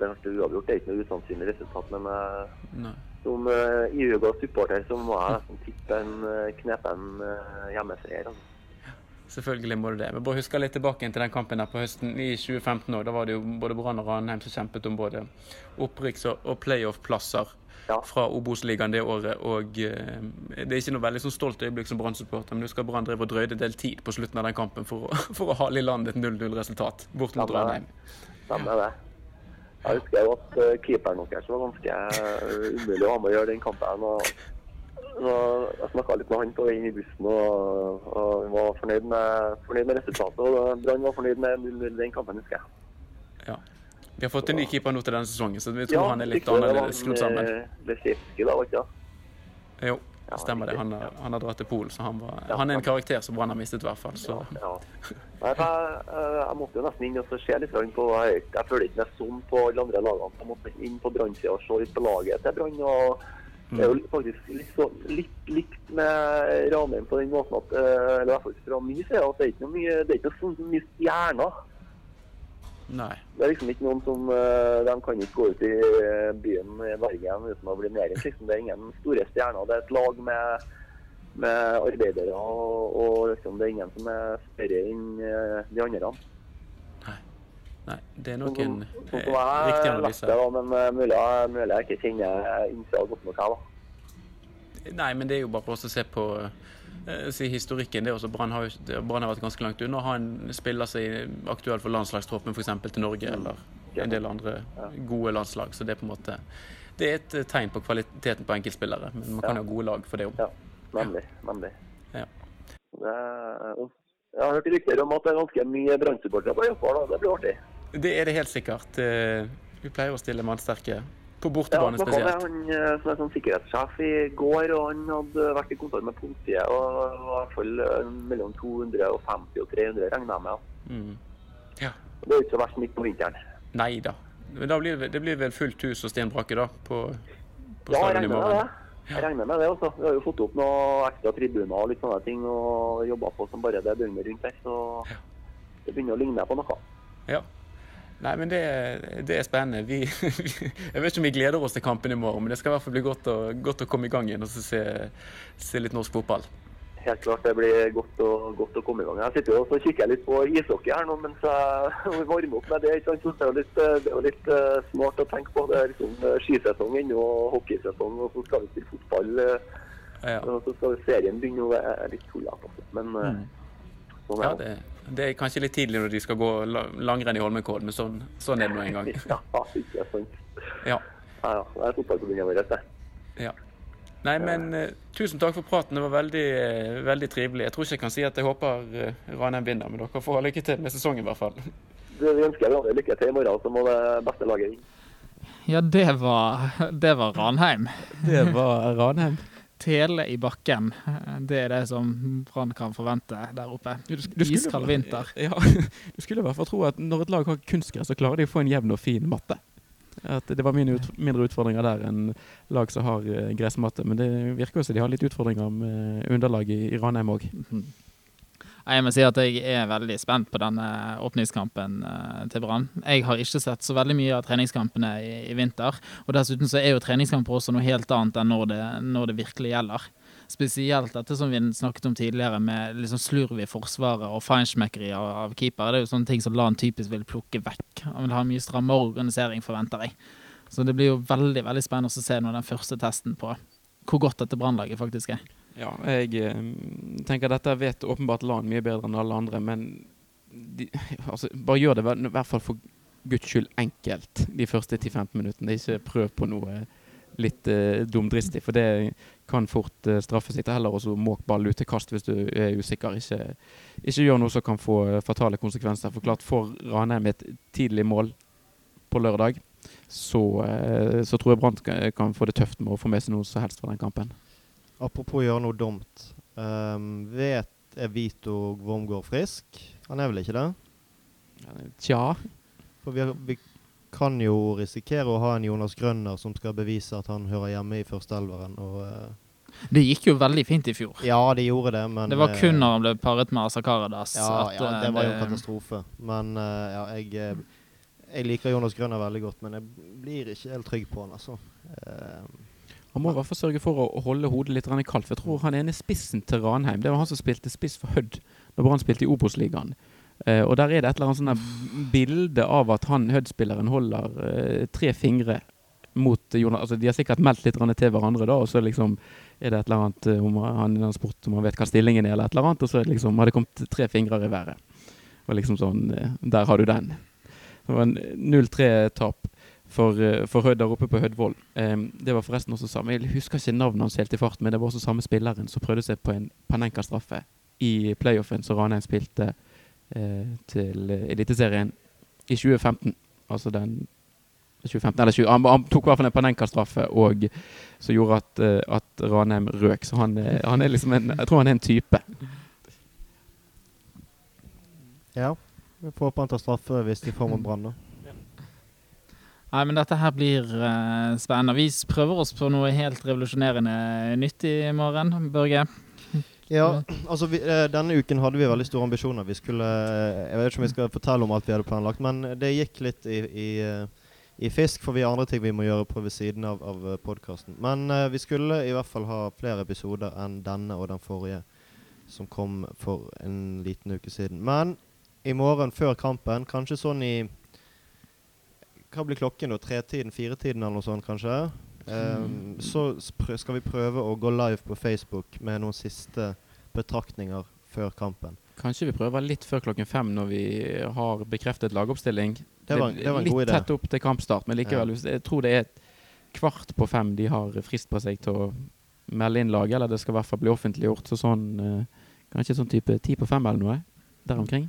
Speaker 4: det ble uavgjort. Det er ikke noe usannsynlig resultat, men eh,
Speaker 3: Nei.
Speaker 4: Som uh, ihuga supporter så må jeg nesten tippe en uh, knepen uh, hjemmeseier. Altså.
Speaker 3: Selvfølgelig må du det. Men bare husker litt tilbake til den kampen der på høsten i 2015 òg. Da var det jo både Brann og Ranheim som kjempet om både opprykks- og playoff-plasser
Speaker 4: Ja.
Speaker 3: fra Obos-ligaen det året. Og eh, det er ikke noe veldig sånn stolt øyeblikk som Brann-supporter, men du skal Brann drev og drøyde en del tid på slutten av den kampen for å, for å hale i land et 0-0-resultat bort mot Ranheim.
Speaker 4: Samme det. Jeg husker jo at uh, keeperen deres var ganske uh, umulig å ha med å gjøre den kampen. og Jeg snakka litt med han på vei inn i bussen, og, og var fornøyd med, fornøyd med resultatet. og Brann var fornøyd med 0-0 den kampen, husker jeg.
Speaker 3: Ja. Vi har fått en ny keeper nå til denne sesongen, så vi tror
Speaker 4: Ja,
Speaker 3: han er litt
Speaker 4: det
Speaker 3: annerledes skrudd sammen.
Speaker 4: Det, eh, Lesevski det, var ikke det?
Speaker 3: Jo,
Speaker 4: Ja,
Speaker 3: stemmer det. Han har, han har dratt til Polen, så han, var, han er en karakter som Brann har mistet, i hvert fall. Så
Speaker 4: Ja. Nei, jeg, eh, jeg måtte jo nesten inn og se litt på Jeg, jeg følger ikke meg sånn på alle andre lagene. Jeg måtte inn på Brann-sida og se litt på laget til Brann. og Det er jo faktisk litt, så, litt likt med Ranheim på den måten at eh, Eller i hvert fall fra min side at det er ikke noe mye, det er ikke noe sånn mye stjerner.
Speaker 3: Nei.
Speaker 4: Det er liksom ikke noen som eh, De kan ikke gå ut i eh, byen i Bergen uten å bli nedrent. Liksom. Det er ingen store stjerner. Det er et lag med, med arbeidere, og, og liksom, det er ingen som er større enn eh, de andre.
Speaker 3: nei. Nei, Det er nok en
Speaker 4: Sånn
Speaker 3: riktig analyse.
Speaker 4: det, da, men mulig, mulig jeg ikke kjenner innsida godt nok her, da.
Speaker 3: Nei, men det er jo bare for oss å se på si historikken. Det er også Brann har, Brann har vært ganske langt unna å ha en spiller er aktuell for landslagstroppen f.eks. til Norge, eller en del andre gode landslag. Så det er på en måte Det er et eh, tegn på kvaliteten på enkeltspillere, men man kan
Speaker 4: Ja.
Speaker 3: ha gode lag for det òg.
Speaker 4: Ja, nemlig. nemlig.
Speaker 3: Ja.
Speaker 4: Jeg har hørt rykter om at det er ganske mye Brann-supportere på da. Det blir artig.
Speaker 3: Det er det helt sikkert. Eh, Vi pleier å stille mannsterke. På
Speaker 4: Ja,
Speaker 3: bortebane
Speaker 4: Ja, snakket med
Speaker 3: spesielt.
Speaker 4: han eh, som er sånn sikkerhetssjef i går, og han hadde vært i kontakt med politiet. og i hvert fall eh, mellom 250 og 300, regner jeg med. ja.
Speaker 3: Mm. Ja.
Speaker 4: Det er jo ikke så verst midt på vinteren.
Speaker 3: Nei da. Men da blir det, det blir vel fullt hus og stenbrakke da, på, på
Speaker 4: Ja,
Speaker 3: stadion i
Speaker 4: med
Speaker 3: morgen.
Speaker 4: det. Jeg regner med det også. Vi har jo fått opp noe ekstra tribuner og litt sånne ting, og jobba på som bare det døgnet rundt her. Så det begynner å ligne på noe.
Speaker 3: Ja. Nei, men det, det er spennende. Vi, jeg vet ikke om vi gleder oss til kampen i morgen, men det skal i hvert fall bli godt å, godt å komme i gang igjen og så se, se litt norsk fotball.
Speaker 4: Helt klart det blir godt å, godt å komme i gang. Jeg sitter og kikker litt på ishockey her nå mens jeg varmer opp med det. ikke sant? Det er jo litt, det er litt eh, smart å tenke på. Det er liksom eh, skisesong ennå, og hockeysesong, og så skal vi spille fotball. eh,
Speaker 3: Ja,
Speaker 4: og Så skal serien begynne å være litt tullete. Men mm. sånn er det.
Speaker 3: det, det er kanskje litt tidlig når de skal gå langrenn i Holmenkollen, men sånn, sånn er det nå en gang.
Speaker 4: Ja, ikke sant.
Speaker 3: Ja.
Speaker 4: Ja, ja. Det er fotballforbundet vårt, det.
Speaker 3: ja. Nei, men uh, tusen takk for praten. Det var veldig, uh, veldig trivelig. Jeg tror ikke jeg kan si at jeg håper uh, Ranheim vinner, men dere får ha lykke til med sesongen i hvert fall.
Speaker 4: Det Vi ønsker hverandre lykke til i morgen, så må det beste laget vinne.
Speaker 2: Ja, det var, det var Ranheim.
Speaker 3: Det var Ranheim.
Speaker 2: Tele i bakken. Det er det som Brann kan forvente der oppe. Iskald vinter.
Speaker 3: Ja, du skulle i hvert fall tro at når et lag har kunstgress, så klarer de å få en jevn og fin matte. At det var ut, mindre utfordringer der enn lag som har eh, gressmatte. Men det virker jo som de har litt utfordringer med underlag i, i Ranheim òg.
Speaker 2: Jeg må si at jeg er veldig spent på denne åpningskampen eh, til Brann. Jeg har ikke sett så veldig mye av treningskampene i, i vinter. Og dessuten så er jo treningskamper også noe helt annet enn når det, når det virkelig gjelder. Spesielt dette som vi snakket om tidligere, med liksom slurv i forsvaret og feinschmeckeri av, av keeper. Det er jo sånne ting som Lan typisk vil plukke vekk. Han vil ha mye strammere organisering, forventer jeg. Så det blir jo veldig veldig spennende å se nå den første testen på hvor godt dette Brannlaget faktisk er.
Speaker 3: Ja, jeg eh, tenker dette vet åpenbart Lan mye bedre enn alle andre, men de, altså, bare gjør det i hvert fall for guds skyld enkelt de første 10-15 minuttene. Ikke prøv på noe litt eh, dumdristig, for det kan fort eh, straffe seg heller. Og så måk ball kast hvis du er usikker. Ikke, ikke gjør noe som kan få eh, fatale konsekvenser. For klart, får Ranheim et tidlig mål på lørdag, så, eh, så tror jeg Brann kan få det tøft med å få med seg noe som helst fra den kampen.
Speaker 1: Apropos gjøre noe dumt. Um, vet er Vito Wormgård frisk? Han er vel ikke det?
Speaker 3: Tja.
Speaker 1: For vi, vi kan jo risikere å ha en Jonas Grønner som skal bevise at han hører hjemme i førsteelveren. Eh,
Speaker 2: Det gikk jo veldig fint i fjor.
Speaker 1: ja, det gjorde det, men
Speaker 2: Det var
Speaker 1: eh,
Speaker 2: kun når han ble paret med Asakaradas.
Speaker 1: Ja,
Speaker 2: at,
Speaker 1: ja,
Speaker 2: eh,
Speaker 1: det var jo en katastrofe. Men uh, ja, jeg, eh, jeg liker Jonas Grønner veldig godt, men jeg blir ikke helt trygg på han, altså. Eh,
Speaker 3: Han må i hvert fall sørge for å holde hodet litt kaldt. For jeg tror han ene spissen til Ranheim Det var han som spilte spiss for Hødd da Brann spilte i Obos-ligaen. Uh, og der er det et eller annet sånn bilde av at han Hødd-spilleren holder uh, tre fingre mot Jonas Altså De har sikkert meldt litt til hverandre, da, og så liksom er det et eller annet eh, om han har spurt om han vet hva stillingen er, eller et eller annet, og så liksom, har det kommet tre fingre i været. Og liksom sånn Der har du den. Det var en 0-3-tap. For, eh, for Hødd der oppe på Hødvoll. Um, det var forresten også samme Jeg husker ikke navnet hans helt i fart, men det var også samme spilleren som prøvde seg på en Panenka-straffe i playoffen som Ranheim spilte uh, til Eliteserien i 2015. Altså den 2015 eller 20, han, han tok i hvert fall en Panenka-straffe og som gjorde at, uh, at Ranheim røk. Så han, han, er liksom en Jeg tror han er en type.
Speaker 1: Ja. Vi får håpe han tar straffe hvis de får mot Brann, da.
Speaker 2: Nei, men dette her blir uh, spennende. Vi prøver oss på noe helt revolusjonerende nytt i morgen, Børge.
Speaker 1: Ja, altså vi, eh, denne uken hadde vi veldig store ambisjoner. Vi skulle eh, Jeg vet ikke om vi skal fortelle om alt vi hadde planlagt, men det gikk litt i, i, i fisk, for vi har andre ting vi må gjøre på ved siden av, av podkasten. Men uh, vi skulle i hvert fall ha flere episoder enn denne og den forrige, som kom for en liten uke siden. Men i morgen før kampen, kanskje sånn i Hva blir klokken da? Tretiden? Firetiden eller noe sånt, kanskje? Um, så skal vi prøve å gå live på Facebook med noen siste betraktninger før kampen.
Speaker 3: Kanskje vi prøver litt før klokken fem når vi har bekreftet lagoppstilling.
Speaker 1: Det var, det var en god idé.
Speaker 3: Litt tett opp til kampstart, men likevel. Ja. Jeg tror det er kvart på fem de har frist på seg til å melde inn laget, eller det skal i hvert fall bli offentliggjort. Så sånn uh, kanskje sånn type ti på fem eller noe der omkring.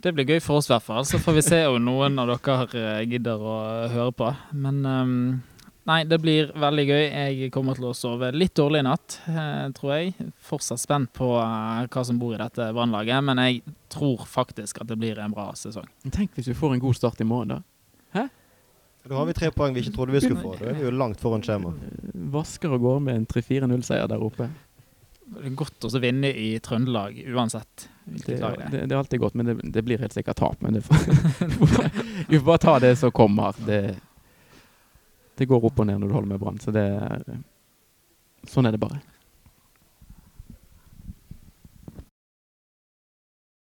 Speaker 2: Det blir gøy for oss i hvert fall. Så får vi se om noen av dere eh, gidder å høre på. Men um, Nei, det blir veldig gøy. Jeg kommer til å sove litt dårlig i natt, eh, tror jeg. Fortsatt spent på eh, hva som bor i dette vannlaget, men jeg tror faktisk at det blir en bra sesong.
Speaker 3: Tenk hvis vi får en god start i morgen, da. Hæ?
Speaker 1: Da har vi tre poeng vi ikke trodde vi skulle få. Da er vi jo langt foran skjema.
Speaker 3: Vasker og går med en 3-4-0-seier der oppe.
Speaker 2: Det godt å vinne i Trøndelag uansett.
Speaker 3: Det, det. Det, det, er alltid godt, men det, det blir helt sikkert tap. Men får, vi får bare ta det som kommer. Det det går opp og ned når du holder med Brann. Så det Sånn er det bare.